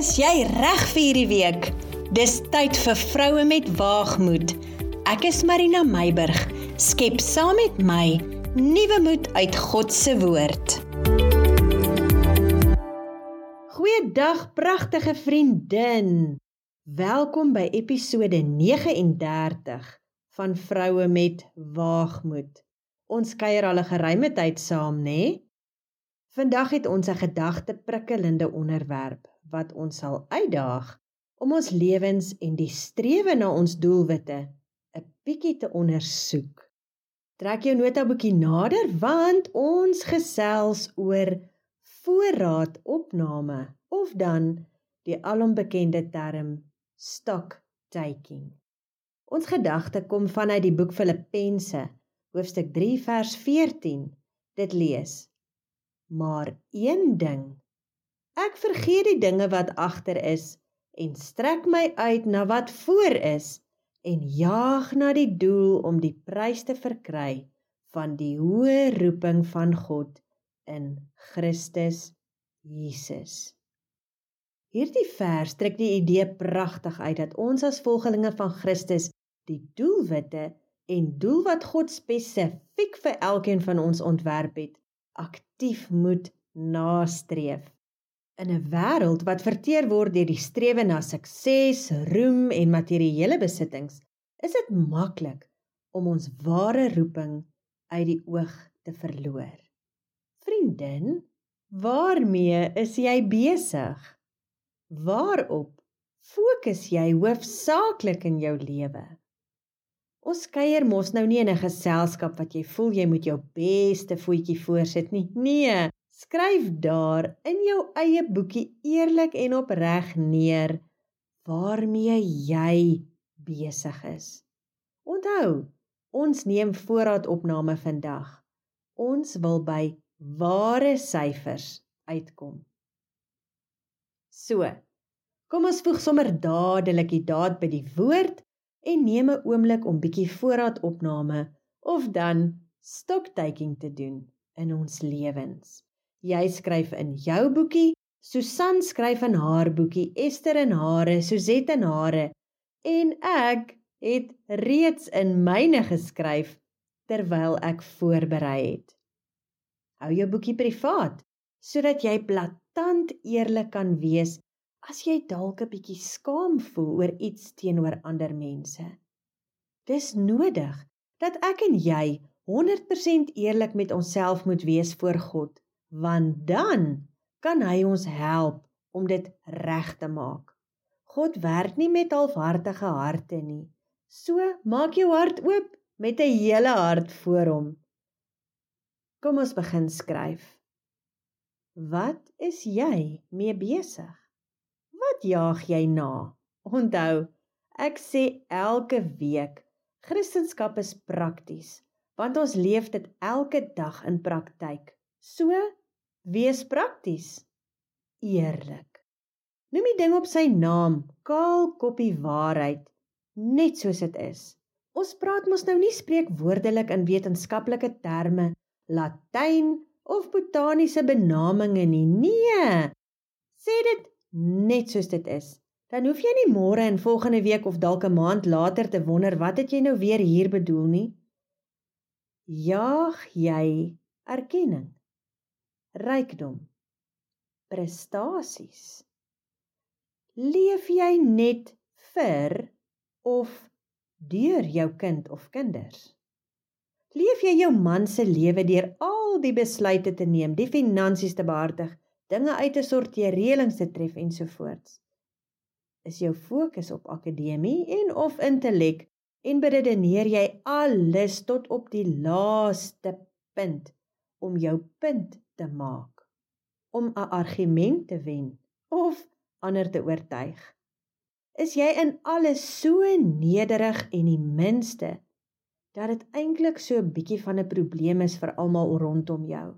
Is jy reg vir hierdie week? Dis tyd vir vroue met waagmoed. Ek is Marina Meiburg. Skep saam met my nuwe moed uit God se woord. Goeiedag pragtige vriendin. Welkom by episode 39 van vroue met waagmoed. Ons kuier al 'n geruime tyd saam, né? Nee? Vandag het ons 'n gedagte prikkelende onderwerp wat ons sal uitdaag om ons lewens en die strewe na ons doelwitte 'n bietjie te ondersoek. Trek jou notaboekie nader want ons gesels oor voorraadopname of dan die alombekende term stock taking. Ons gedagte kom vanuit die boek Filippense, hoofstuk 3 vers 14. Dit lees: Maar een ding Ek vergeet die dinge wat agter is en strek my uit na wat voor is en jaag na die doel om die prys te verkry van die hoë roeping van God in Christus Jesus. Hierdie vers trek die idee pragtig uit dat ons as volgelinge van Christus die doelwitte en doel wat God spesifiek vir elkeen van ons ontwerp het, aktief moet nastreef. In 'n wêreld wat verteer word deur die strewe na sukses, roem en materiële besittings, is dit maklik om ons ware roeping uit die oog te verloor. Vriendin, waarmee is jy besig? Waarop fokus jy hoofsaaklik in jou lewe? Ons kuier mos nou nie in 'n geselskap wat jy voel jy moet jou beste voetjie voorsit nie. Nee, Skryf daar in jou eie boekie eerlik en opreg neer waarmee jy besig is. Onthou, ons neem voorraadopname vandag. Ons wil by ware syfers uitkom. So, kom ons voeg sommer dadelik die daad by die woord en neem 'n oomblik om bietjie voorraadopname of dan stocktaking te doen in ons lewens. Jy skryf in jou boekie, Susan skryf in haar boekie, Esther in hare, Suzette in hare en ek het reeds in myne geskryf terwyl ek voorberei het. Hou jou boekie privaat sodat jy blaatant eerlik kan wees as jy dalk 'n bietjie skaam voel oor iets teenoor ander mense. Dis nodig dat ek en jy 100% eerlik met onsself moet wees voor God want dan kan hy ons help om dit reg te maak. God werk nie met halfhartige harte nie. So maak jou hart oop met 'n hele hart voor hom. Kom ons begin skryf. Wat is jy mee besig? Wat jaag jy na? Onthou, ek sê elke week, Christendom is prakties, want ons leef dit elke dag in praktyk. So Wees prakties. Eerlik. Noem die ding op sy naam, kaal koppie waarheid, net soos dit is. Ons praat mos nou nie spreekwoordelik in wetenskaplike terme, Latyn of botaniese benaminge nie. Nee. Sê dit net soos dit is. Dan hoef jy nie môre en volgende week of dalk 'n maand later te wonder wat het jy nou weer hier bedoel nie. Jaag jy erkenning rykdom, prestasies. Leef jy net vir of deur jou kind of kinders? Leef jy jou man se lewe deur al die besluite te neem, die finansies te behartig, dinge uit te sorteer, reëlings te tref ensovoorts? Is jou fokus op akademie en of intellek en beredeneer jy alles tot op die laaste punt om jou punt te maak om 'n argument te wen of ander te oortuig. Is jy in alles so nederig en die minste dat dit eintlik so 'n bietjie van 'n probleem is vir almal rondom jou?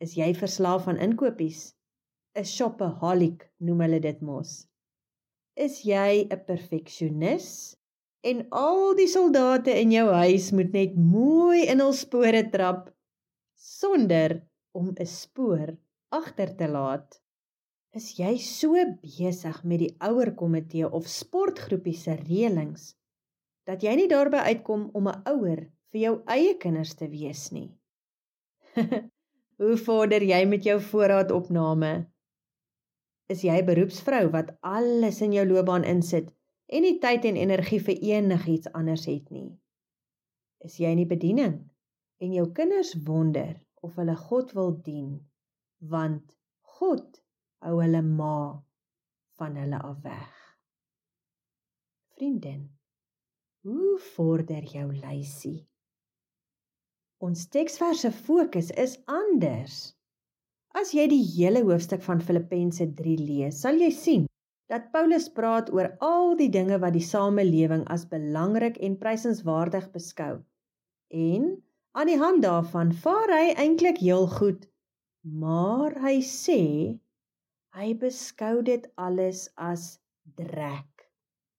Is jy verslaaf aan inkopies? 'n Shopaholic noem hulle dit mos. Is jy 'n perfeksionis? En al die soldate in jou huis moet net mooi in hul spore trap sonder om 'n spoor agter te laat. Is jy so besig met die ouer komitee of sportgroepie se reëlings dat jy nie daarby uitkom om 'n ouer vir jou eie kinders te wees nie? Hoe vorder jy met jou voorraadopname? Is jy 'n beroepsvrou wat alles in jou loopbaan insit en nie tyd en energie vir enigiets anders het nie? Is jy in die bediening en jou kinders wonder of hulle God wil dien want God hou hulle ma van hulle af weg? Vriendin, hoe vorder jou lysie? Ons teksverse fokus is anders. As jy die hele hoofstuk van Filippense 3 lees, sal jy sien dat Paulus praat oor al die dinge wat die samelewing as belangrik en prysenswaardig beskou. En aan die hand daarvan vaar hy eintlik heel goed, maar hy sê hy beskou dit alles as drek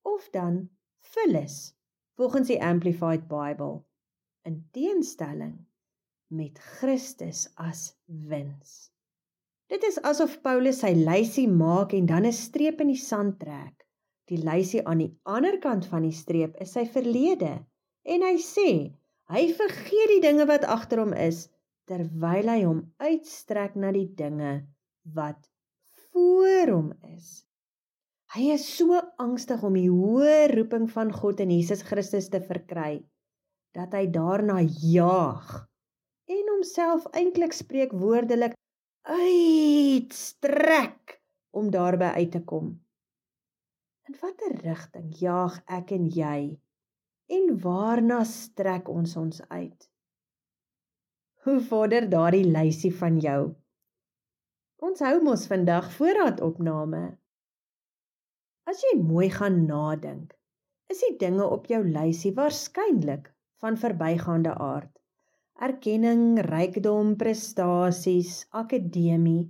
of dan vullis volgens die Amplified Bible in teenstelling met Christus as wins. Dit is asof Paulus sy lysie maak en dan 'n streep in die sand trek. Die lysie aan die ander kant van die streep is sy verlede en hy sê hy vergeet die dinge wat agter hom is terwyl hy hom uitstrek na die dinge wat voor hom is. Hy is so angstig om die hoë roeping van God in Jesus Christus te verkry dat hy daarna jaag en homself eintlik spreek woordelik uitstrek om daarby uit te kom. In watter rigting jaag ek en jy en waarna strek ons ons uit? Hoe vorder daardie lysie van jou? Ons hou mos vandag voorraadopname. As jy mooi gaan nadink, is die dinge op jou lysie waarskynlik van verbygaande aard. Erkenning, rykdom, prestasies, akademie.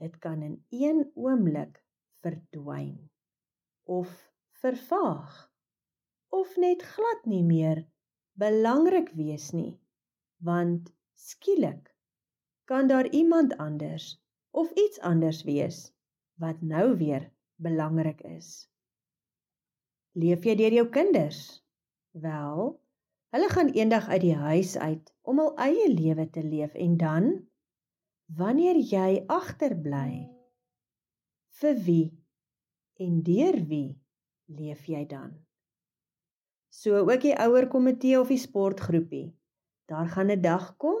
Dit kan in een oomblik verdwyn of vervaag of net glad nie meer belangrik wees nie, want skielik kan daar iemand anders of iets anders wees wat nou weer belangrik is. Leef jy deur jou kinders? Wel, Hulle gaan eendag uit die huis uit om hul eie lewe te leef en dan wanneer jy agterbly vir wie en deur wie leef jy dan? So ook die ouer komitee of die sportgroepie. Daar gaan 'n dag kom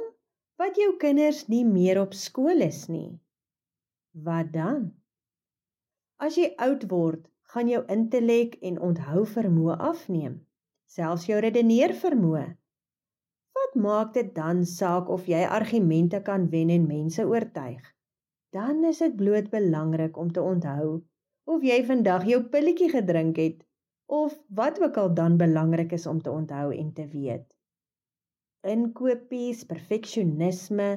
wat jou kinders nie meer op skool is nie. Wat dan? As jy oud word, gaan jou intellek en onthou vermoë afneem selfs jou redeneer vermoë. Wat maak dit dan saak of jy argumente kan wen en mense oortuig? Dan is dit bloot belangrik om te onthou of jy vandag jou pilletjie gedrink het of wat ook al dan belangrik is om te onthou en te weet. Inkopies, perfeksionisme,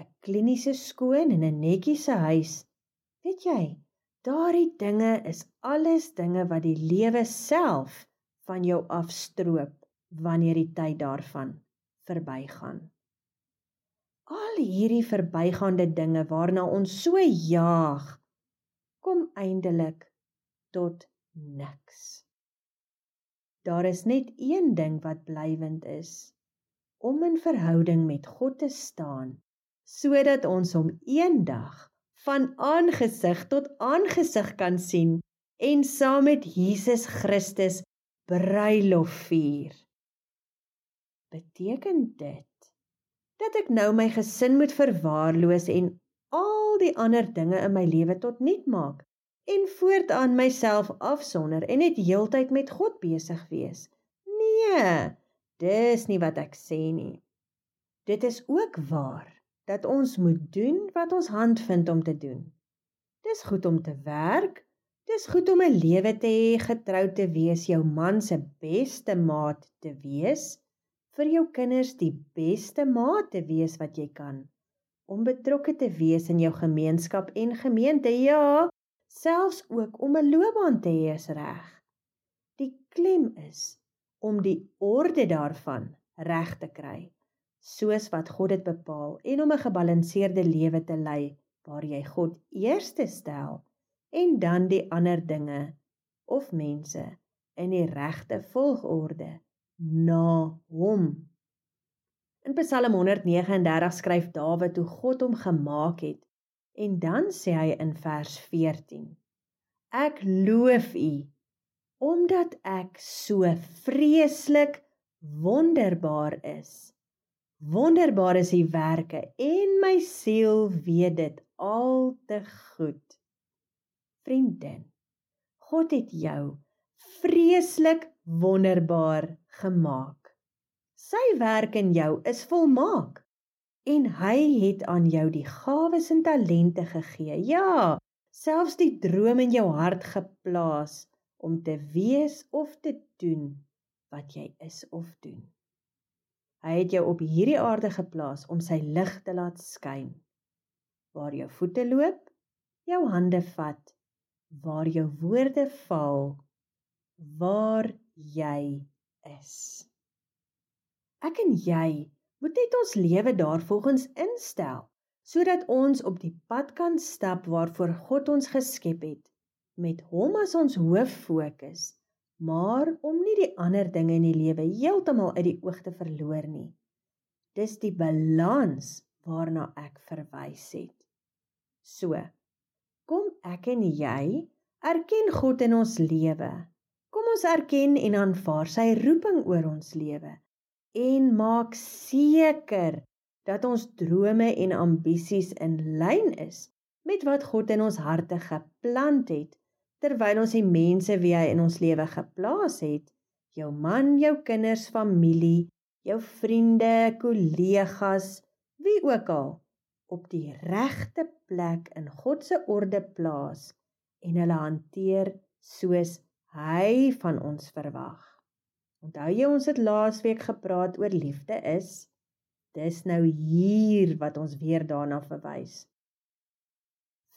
'n kliniese skoon en 'n netjiese huis. Weet jy, daardie dinge is alles dinge wat die lewe self van jou afstroop wanneer die tyd daarvan verbygaan. Al hierdie verbygaande dinge waarna ons so jaag, kom eindelik tot niks. Daar is net een ding wat blywend is, om in verhouding met God te staan, sodat ons hom eendag van aangesig tot aangesig kan sien en saam met Jesus Christus bruilof vier. Beteken dit dat ek nou my gesin moet verwaarloos en al die ander dinge in my lewe tot niet maak en voortaan myself afsonder en net heeltyd met God besig wees? Nee, dis nie wat ek sê nie. Dit is ook waar dat ons moet doen wat ons hand vind om te doen. Dis goed om te werk, Dis goed om 'n lewe te hê, getrou te wees, jou man se beste maat te wees, vir jou kinders die beste maat te wees wat jy kan, om betrokke te wees in jou gemeenskap en gemeente, ja, selfs ook om 'n loopbaan te hê is reg. Die klem is om die orde daarvan reg te kry, soos wat God dit bepaal en om 'n gebalanseerde lewe te lei waar jy God eerste stel en dan die ander dinge of mense in die regte volgorde na hom. In Psalm 139 skryf Dawid hoe God hom gemaak het en dan sê hy in vers 14: Ek loof U omdat ek so vreeslik wonderbaar is. Wonderbaar is U werke en my siel weet dit al te goed. Vriendin, God het jou vreeslik wonderbaar gemaak. Sy werk in jou is volmaak en hy het aan jou die gawes en talente gegee. Ja, selfs die droom in jou hart geplaas om te wees of te doen wat jy is of doen. Hy het jou op hierdie aarde geplaas om sy lig te laat skyn. Waar jou voete loop, jou hande vat, waar jou woorde val, waar jy is. Ek en jy moet net ons lewe daarvolgens instel sodat ons op die pad kan stap waarvoor God ons geskep het met hom as ons hoof fokus maar om nie die ander dinge in die lewe heeltemal uit die oog te verloor nie. Dis die balans waarna ek verwys het. So, kom ek en jy erken God in ons lewe. Kom ons erken en aanvaar sy roeping oor ons lewe en maak seker dat ons drome en ambisies in lyn is met wat God in ons harte geplant het terwyl ons die mense wie hy in ons lewe geplaas het, jou man, jou kinders, familie, jou vriende, kollegas, wie ook al, op die regte plek in God se orde plaas en hulle hanteer soos hy van ons verwag. Onthou jy ons het laasweek gepraat oor liefde is? Dis nou hier wat ons weer daarna verwys.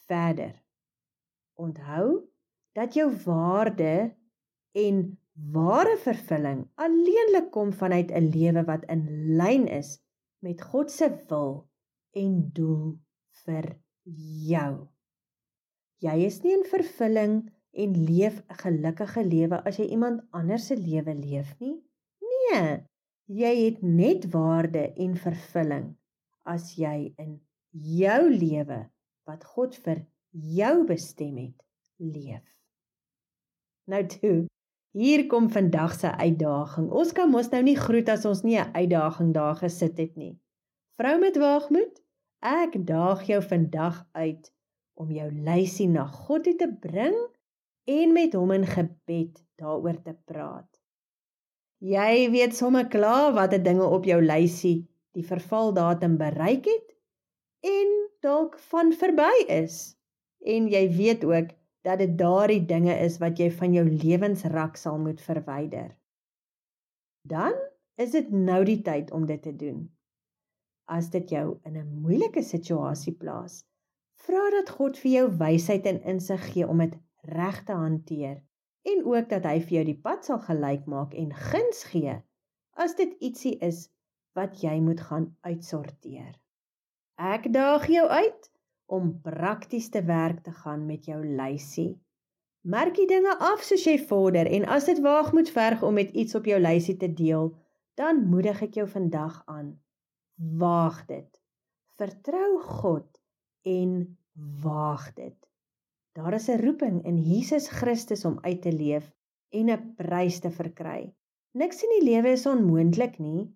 Verder. Onthou dat jou waarde en ware vervulling alleenlik kom vanuit 'n lewe wat in lyn is met God se wil en doel vir jou. Jy is nie in vervulling en leef 'n gelukkige lewe as jy iemand anders se lewe leef nie. Nee, jy het net waarde en vervulling as jy in jou lewe wat God vir jou bestem het, leef. Nou toe. Hier kom vandag se uitdaging. Ons kan mos nou nie groet as ons nie 'n uitdaging daar gesit het nie. Vrou met waagmoed, ek daag jou vandag uit om jou lysie na God toe te bring en met hom in gebed daaroor te praat. Jy weet sommer klaar watter dinge op jou lysie die vervaldatum bereik het en dalk van verby is. En jy weet ook dat dit daardie dinge is wat jy van jou lewensrak sal moet verwyder. Dan is dit nou die tyd om dit te doen. As dit jou in 'n moeilike situasie plaas, vra dat God vir jou wysheid en insig gee om dit reg te hanteer en ook dat hy vir jou die pad sal gelyk maak en guns gee as dit ietsie is wat jy moet gaan uitsorteer. Ek daag jou uit om prakties te werk te gaan met jou lysie. Merk die dinge af soos jy vorder en as dit waag moet verg om met iets op jou lysie te deel, dan moedig ek jou vandag aan. Waag dit. Vertrou God en waag dit. Daar is 'n roeping in Jesus Christus om uit te leef en 'n prys te verkry. Niks in die lewe is onmoontlik nie.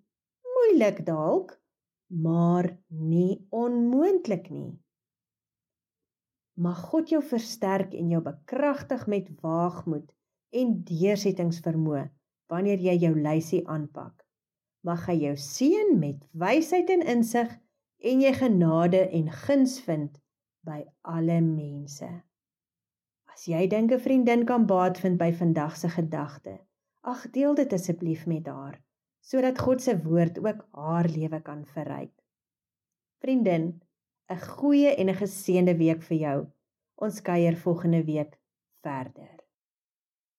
Moeilik dalk, maar nie onmoontlik nie. Mag God jou versterk en jou bekragtig met waagmoed en deursettingsvermoë wanneer jy jou lysie aanpak. Mag hy jou seën met wysheid en insig en jy genade en guns vind by alle mense. As jy dink 'n vriendin kan baat vind by vandag se gedagte, ag deel dit asseblief met haar sodat God se woord ook haar lewe kan verryk. Vriendin, 'n goeie en 'n geseënde week vir jou. Ons kuier volgende week verder.